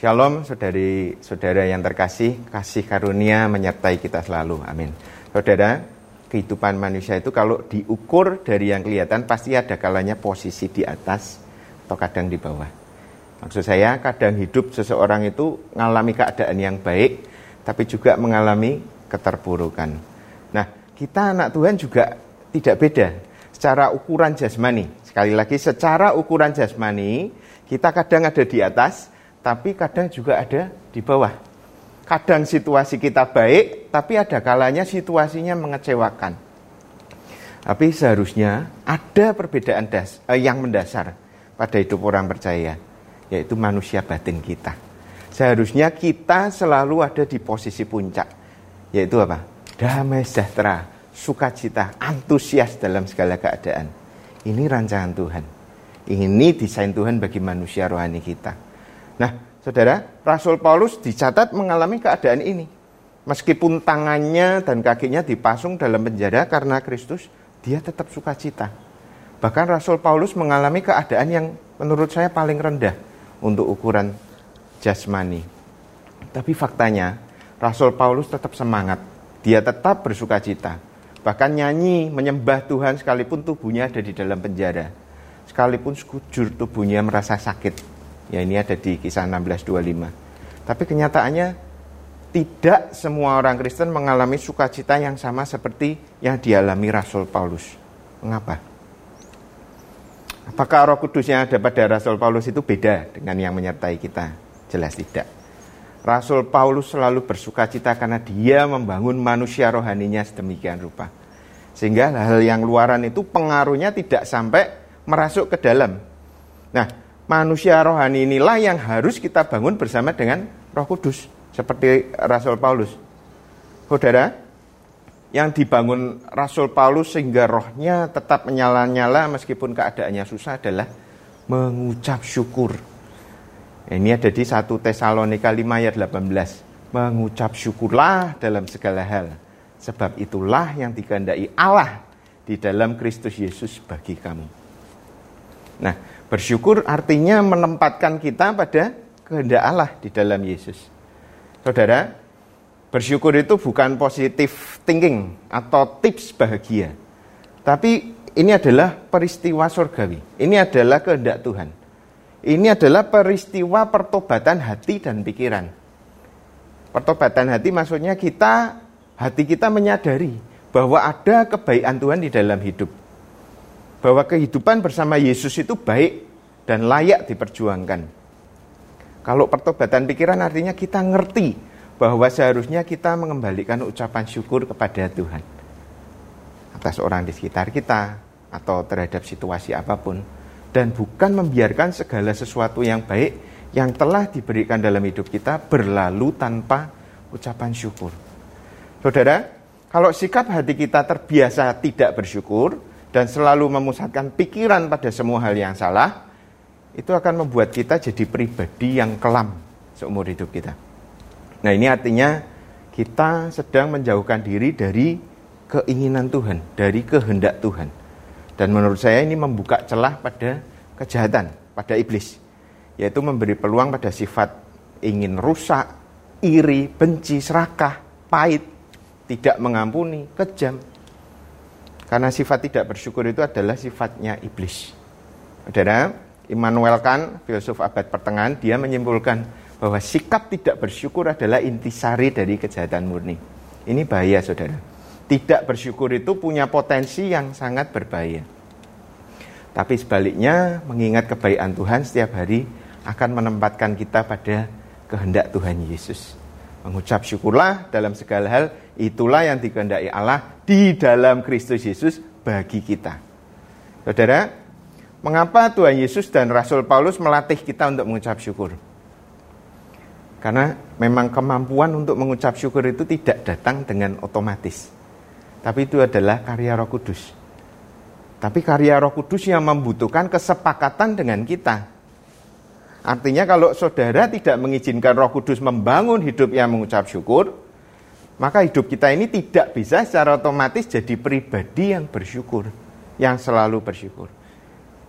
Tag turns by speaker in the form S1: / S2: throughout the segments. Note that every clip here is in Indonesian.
S1: Shalom saudari-saudara yang terkasih, kasih karunia menyertai kita selalu. Amin. Saudara, kehidupan manusia itu kalau diukur dari yang kelihatan pasti ada kalanya posisi di atas atau kadang di bawah. Maksud saya kadang hidup seseorang itu mengalami keadaan yang baik tapi juga mengalami keterpurukan. Nah, kita anak Tuhan juga tidak beda secara ukuran jasmani. Sekali lagi secara ukuran jasmani kita kadang ada di atas tapi kadang juga ada di bawah. Kadang situasi kita baik, tapi ada kalanya situasinya mengecewakan. Tapi seharusnya ada perbedaan das, eh, yang mendasar pada hidup orang percaya, yaitu manusia batin kita. Seharusnya kita selalu ada di posisi puncak, yaitu apa? Damai sejahtera, sukacita, antusias dalam segala keadaan. Ini rancangan Tuhan. Ini desain Tuhan bagi manusia rohani kita. Nah, saudara, Rasul Paulus dicatat mengalami keadaan ini. Meskipun tangannya dan kakinya dipasung dalam penjara karena Kristus, dia tetap sukacita. Bahkan Rasul Paulus mengalami keadaan yang menurut saya paling rendah untuk ukuran jasmani. Tapi faktanya, Rasul Paulus tetap semangat. Dia tetap bersukacita. Bahkan nyanyi, menyembah Tuhan sekalipun tubuhnya ada di dalam penjara. Sekalipun sekujur tubuhnya merasa sakit Ya ini ada di kisah 1625. Tapi kenyataannya tidak semua orang Kristen mengalami sukacita yang sama seperti yang dialami Rasul Paulus. Mengapa? Apakah roh kudus yang ada pada Rasul Paulus itu beda dengan yang menyertai kita? Jelas tidak. Rasul Paulus selalu bersukacita karena dia membangun manusia rohaninya sedemikian rupa. Sehingga hal yang luaran itu pengaruhnya tidak sampai merasuk ke dalam. Nah, manusia rohani inilah yang harus kita bangun bersama dengan Roh Kudus seperti Rasul Paulus. Saudara, yang dibangun Rasul Paulus sehingga rohnya tetap menyala-nyala meskipun keadaannya susah adalah mengucap syukur. Ini ada di 1 Tesalonika 5 ayat 18. Mengucap syukurlah dalam segala hal. Sebab itulah yang dikehendaki Allah di dalam Kristus Yesus bagi kamu. Nah, Bersyukur artinya menempatkan kita pada kehendak Allah di dalam Yesus. Saudara, bersyukur itu bukan positif thinking atau tips bahagia. Tapi ini adalah peristiwa surgawi. Ini adalah kehendak Tuhan. Ini adalah peristiwa pertobatan hati dan pikiran. Pertobatan hati maksudnya kita, hati kita menyadari bahwa ada kebaikan Tuhan di dalam hidup bahwa kehidupan bersama Yesus itu baik dan layak diperjuangkan. Kalau pertobatan pikiran artinya kita ngerti bahwa seharusnya kita mengembalikan ucapan syukur kepada Tuhan atas orang di sekitar kita atau terhadap situasi apa pun dan bukan membiarkan segala sesuatu yang baik yang telah diberikan dalam hidup kita berlalu tanpa ucapan syukur. Saudara, kalau sikap hati kita terbiasa tidak bersyukur, dan selalu memusatkan pikiran pada semua hal yang salah, itu akan membuat kita jadi pribadi yang kelam seumur hidup kita. Nah ini artinya kita sedang menjauhkan diri dari keinginan Tuhan, dari kehendak Tuhan. Dan menurut saya ini membuka celah pada kejahatan, pada iblis. Yaitu memberi peluang pada sifat ingin rusak, iri, benci, serakah, pahit, tidak mengampuni, kejam, karena sifat tidak bersyukur itu adalah sifatnya iblis. Saudara, Immanuel Kant, filsuf abad pertengahan, dia menyimpulkan bahwa sikap tidak bersyukur adalah intisari dari kejahatan murni. Ini bahaya, saudara. Tidak bersyukur itu punya potensi yang sangat berbahaya. Tapi sebaliknya, mengingat kebaikan Tuhan setiap hari akan menempatkan kita pada kehendak Tuhan Yesus. Mengucap syukurlah dalam segala hal, itulah yang dikehendaki Allah di dalam Kristus Yesus bagi kita. Saudara, mengapa Tuhan Yesus dan Rasul Paulus melatih kita untuk mengucap syukur? Karena memang kemampuan untuk mengucap syukur itu tidak datang dengan otomatis. Tapi itu adalah karya Roh Kudus. Tapi karya Roh Kudus yang membutuhkan kesepakatan dengan kita Artinya kalau saudara tidak mengizinkan roh kudus membangun hidup yang mengucap syukur, maka hidup kita ini tidak bisa secara otomatis jadi pribadi yang bersyukur, yang selalu bersyukur.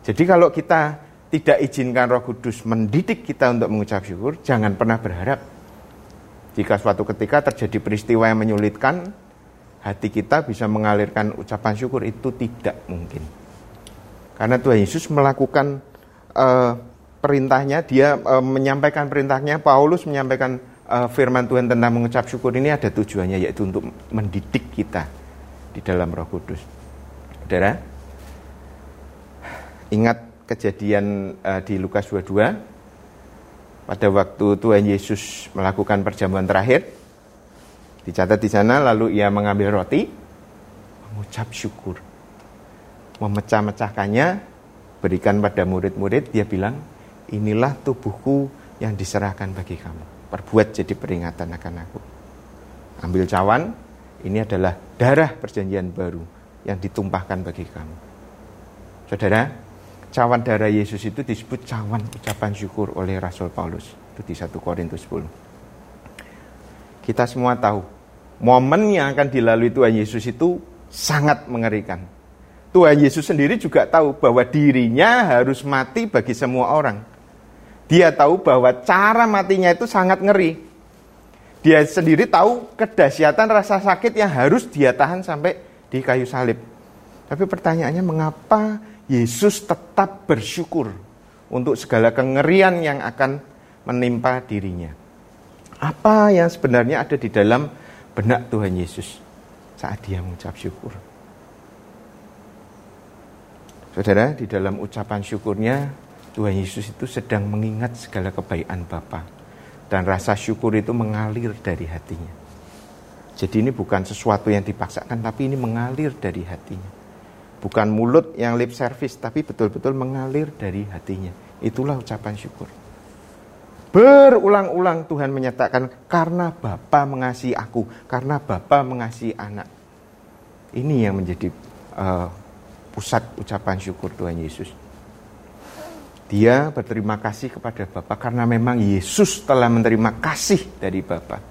S1: Jadi kalau kita tidak izinkan Roh Kudus mendidik kita untuk mengucap syukur, jangan pernah berharap jika suatu ketika terjadi peristiwa yang menyulitkan, hati kita bisa mengalirkan ucapan syukur itu tidak mungkin. Karena Tuhan Yesus melakukan uh, perintahnya, dia uh, menyampaikan perintahnya, Paulus menyampaikan uh, firman Tuhan tentang mengucap syukur ini ada tujuannya yaitu untuk mendidik kita di dalam Roh Kudus. Saudara, ingat kejadian uh, di Lukas 22 pada waktu Tuhan Yesus melakukan perjamuan terakhir. Dicatat di sana, lalu ia mengambil roti, mengucap syukur, memecah-mecahkannya, berikan pada murid-murid, dia bilang, inilah tubuhku yang diserahkan bagi kamu. Perbuat jadi peringatan akan aku. Ambil cawan, ini adalah darah perjanjian baru yang ditumpahkan bagi kamu. Saudara, cawan darah Yesus itu disebut cawan ucapan syukur oleh Rasul Paulus. Itu di 1 Korintus 10. Kita semua tahu, momen yang akan dilalui Tuhan Yesus itu sangat mengerikan. Tuhan Yesus sendiri juga tahu bahwa dirinya harus mati bagi semua orang. Dia tahu bahwa cara matinya itu sangat ngeri. Dia sendiri tahu kedahsyatan rasa sakit yang harus dia tahan sampai di kayu salib. Tapi pertanyaannya mengapa Yesus tetap bersyukur untuk segala kengerian yang akan menimpa dirinya. Apa yang sebenarnya ada di dalam benak Tuhan Yesus saat dia mengucap syukur? Saudara, di dalam ucapan syukurnya, Tuhan Yesus itu sedang mengingat segala kebaikan Bapa dan rasa syukur itu mengalir dari hatinya. Jadi ini bukan sesuatu yang dipaksakan, tapi ini mengalir dari hatinya. Bukan mulut yang lip service, tapi betul-betul mengalir dari hatinya. Itulah ucapan syukur. Berulang-ulang Tuhan menyatakan, karena Bapa mengasihi aku, karena Bapa mengasihi anak. Ini yang menjadi uh, pusat ucapan syukur Tuhan Yesus. Dia berterima kasih kepada Bapa karena memang Yesus telah menerima kasih dari Bapa.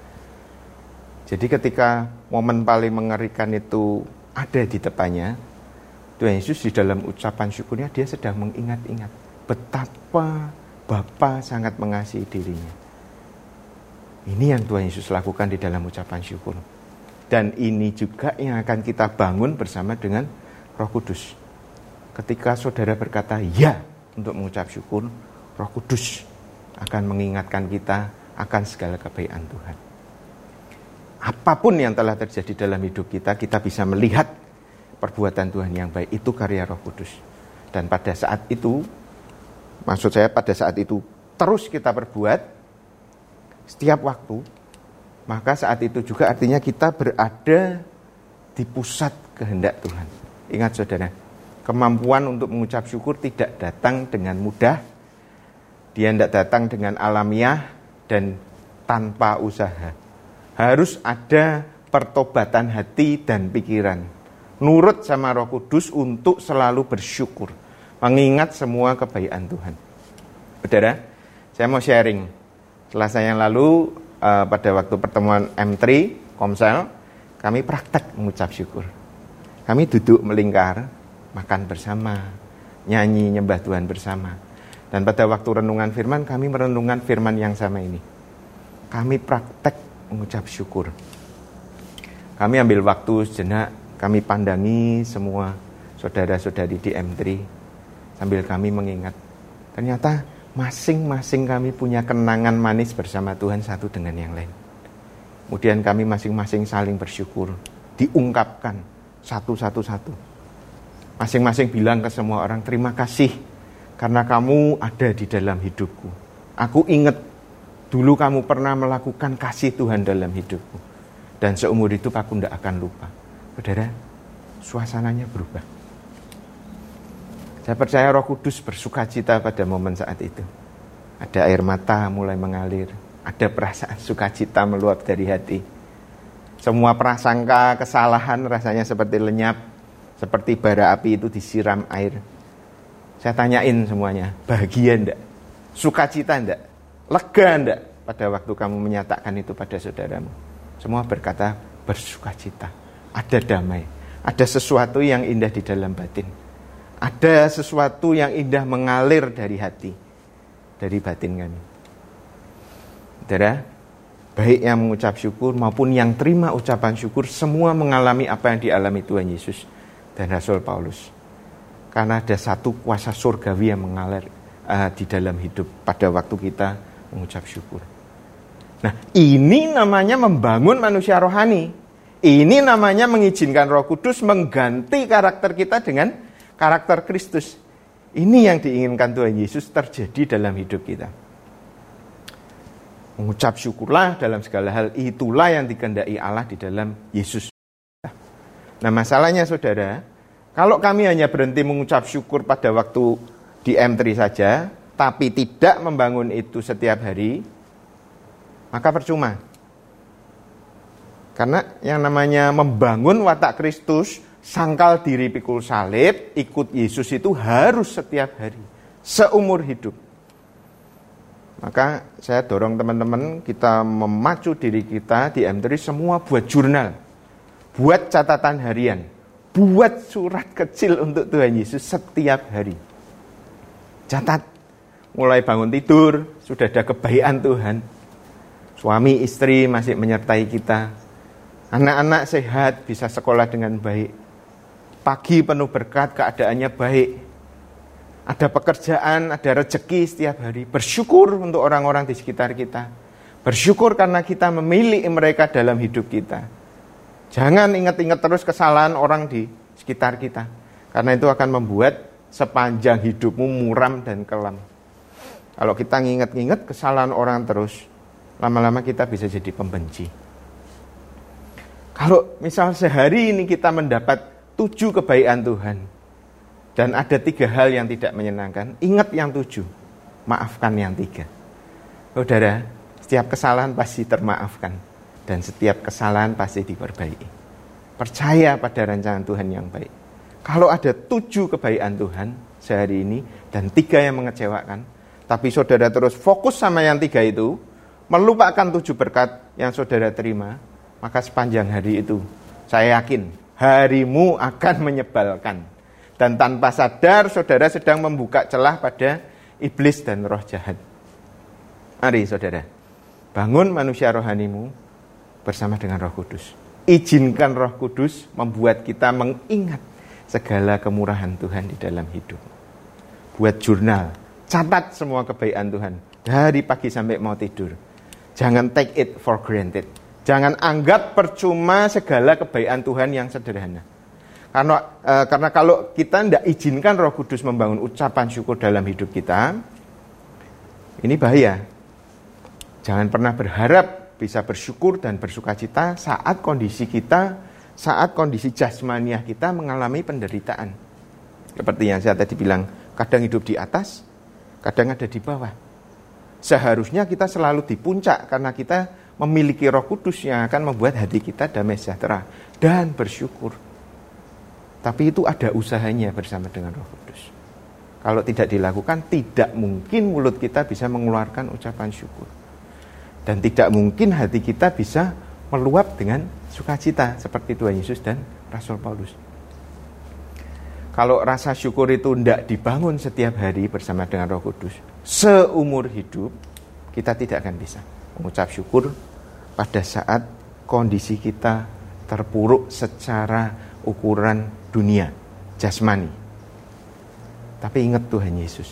S1: Jadi ketika momen paling mengerikan itu ada di depannya, Tuhan Yesus di dalam ucapan syukurnya dia sedang mengingat-ingat betapa Bapa sangat mengasihi dirinya. Ini yang Tuhan Yesus lakukan di dalam ucapan syukur. Dan ini juga yang akan kita bangun bersama dengan Roh Kudus. Ketika saudara berkata ya untuk mengucap syukur, Roh Kudus akan mengingatkan kita akan segala kebaikan Tuhan. Apa pun yang telah terjadi dalam hidup kita, kita bisa melihat perbuatan Tuhan yang baik itu karya Roh Kudus. Dan pada saat itu, maksud saya pada saat itu terus kita berbuat setiap waktu, maka saat itu juga artinya kita berada di pusat kehendak Tuhan. Ingat saudara, kemampuan untuk mengucap syukur tidak datang dengan mudah, dia tidak datang dengan alamiah dan tanpa usaha. Harus ada pertobatan hati dan pikiran nurut sama Roh Kudus untuk selalu bersyukur, mengingat semua kebaikan Tuhan. Saudara, saya mau sharing. Selasa yang lalu uh, pada waktu pertemuan M3 Komsel, kami praktek mengucap syukur. Kami duduk melingkar, makan bersama, nyanyi nyembah Tuhan bersama. Dan pada waktu renungan firman, kami merenungkan firman yang sama ini. Kami praktek mengucap syukur. Kami ambil waktu sejenak kami pandangi semua saudara-saudari di M3 sambil kami mengingat. Ternyata masing-masing kami punya kenangan manis bersama Tuhan satu dengan yang lain. Kemudian kami masing-masing saling bersyukur, diungkapkan satu-satu-satu. Masing-masing bilang ke semua orang, terima kasih karena kamu ada di dalam hidupku. Aku ingat dulu kamu pernah melakukan kasih Tuhan dalam hidupku. Dan seumur hidup aku tidak akan lupa. Saudara, suasananya berubah. Saya percaya Roh Kudus bersuka cita pada momen saat itu. Ada air mata mulai mengalir, ada perasaan sukacita meluap dari hati. Semua prasangka kesalahan rasanya seperti lenyap, seperti bara api itu disiram air. Saya tanyain semuanya, bahagia ndak? Sukacita ndak? Lega ndak? Pada waktu kamu menyatakan itu pada saudaramu. Semua berkata bersukacita ada damai, ada sesuatu yang indah di dalam batin. Ada sesuatu yang indah mengalir dari hati, dari batin kami. Saudara, baik yang mengucap syukur maupun yang terima ucapan syukur, semua mengalami apa yang dialami Tuhan Yesus dan Rasul Paulus. Karena ada satu kuasa surgawi yang mengalir uh, di dalam hidup pada waktu kita mengucap syukur. Nah, ini namanya membangun manusia rohani. Ini namanya mengizinkan Roh Kudus mengganti karakter kita dengan karakter Kristus. Ini yang diinginkan Tuhan Yesus terjadi dalam hidup kita. Mengucap syukurlah dalam segala hal, itulah yang dikehendaki Allah di dalam Yesus. Nah masalahnya saudara, kalau kami hanya berhenti mengucap syukur pada waktu di M3 saja, tapi tidak membangun itu setiap hari, maka percuma. Karena yang namanya membangun watak Kristus sangkal diri pikul salib, ikut Yesus itu harus setiap hari, seumur hidup. Maka saya dorong teman-teman kita memacu diri kita di M3 semua buat jurnal, buat catatan harian, buat surat kecil untuk Tuhan Yesus setiap hari. Catat, mulai bangun tidur, sudah ada kebaikan Tuhan. Suami istri masih menyertai kita. Anak-anak sehat, bisa sekolah dengan baik Pagi penuh berkat, keadaannya baik. Ada pekerjaan, ada rezeki setiap hari. Bersyukur untuk orang-orang di sekitar kita. Bersyukur karena kita memilih mereka dalam hidup kita. Jangan ingat-ingat terus kesalahan orang di sekitar kita. Karena itu akan membuat sepanjang hidupmu muram dan kelam. Kalau kita nginget-nginget kesalahan orang terus, lama-lama kita bisa jadi pembenci. Kalau misal sehari ini kita mendapat tujuh kebaikan Tuhan. Dan ada tiga hal yang tidak menyenangkan. Ingat yang tujuh, maafkan yang tiga. Saudara, setiap kesalahan pasti termaafkan. Dan setiap kesalahan pasti diperbaiki. Percaya pada rancangan Tuhan yang baik. Kalau ada tujuh kebaikan Tuhan sehari ini dan tiga yang mengecewakan, tapi saudara terus fokus sama yang tiga itu, melupakan tujuh berkat yang saudara terima, maka sepanjang hari itu saya yakin harimu akan menyebalkan. Dan tanpa sadar saudara sedang membuka celah pada iblis dan roh jahat. Mari saudara, bangun manusia rohanimu bersama dengan roh kudus. Izinkan roh kudus membuat kita mengingat segala kemurahan Tuhan di dalam hidup. Buat jurnal, catat semua kebaikan Tuhan dari pagi sampai mau tidur. Jangan take it for granted. Jangan anggap percuma segala kebaikan Tuhan yang sederhana. Karena e, karena kalau kita tidak izinkan Roh Kudus membangun ucapan syukur dalam hidup kita, ini bahaya. Jangan pernah berharap bisa bersyukur dan bersuka cita saat kondisi kita, saat kondisi jasmaniah kita mengalami penderitaan. Seperti yang saya tadi bilang, kadang hidup di atas, kadang ada di bawah. Seharusnya kita selalu di puncak karena kita memiliki roh kudus yang akan membuat hati kita damai sejahtera dan bersyukur. Tapi itu ada usahanya bersama dengan roh kudus. Kalau tidak dilakukan, tidak mungkin mulut kita bisa mengeluarkan ucapan syukur. Dan tidak mungkin hati kita bisa meluap dengan sukacita seperti Tuhan Yesus dan Rasul Paulus. Kalau rasa syukur itu tidak dibangun setiap hari bersama dengan roh kudus, seumur hidup, kita tidak akan bisa mengucap syukur pada saat kondisi kita terpuruk secara ukuran dunia, jasmani. Tapi ingat Tuhan Yesus.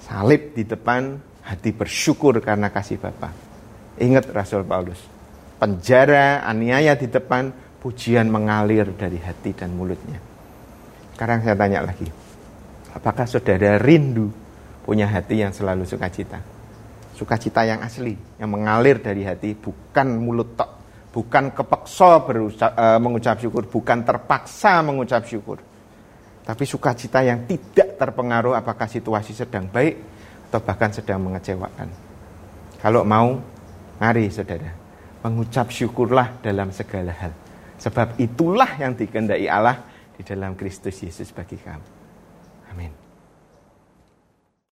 S1: Salib di depan, hati bersyukur karena kasih Bapa. Ingat Rasul Paulus. Penjara, aniaya di depan, pujian mengalir dari hati dan mulutnya. Sekarang saya tanya lagi. Apakah saudara rindu punya hati yang selalu sukacita? sukacita yang asli yang mengalir dari hati bukan mulut tok bukan kepeksa berucap, uh, mengucap syukur bukan terpaksa mengucap syukur tapi sukacita yang tidak terpengaruh apakah situasi sedang baik atau bahkan sedang mengecewakan. Kalau mau mari saudara mengucap syukurlah dalam segala hal. Sebab itulah yang dikehendaki Allah di dalam Kristus Yesus bagi kamu. Amin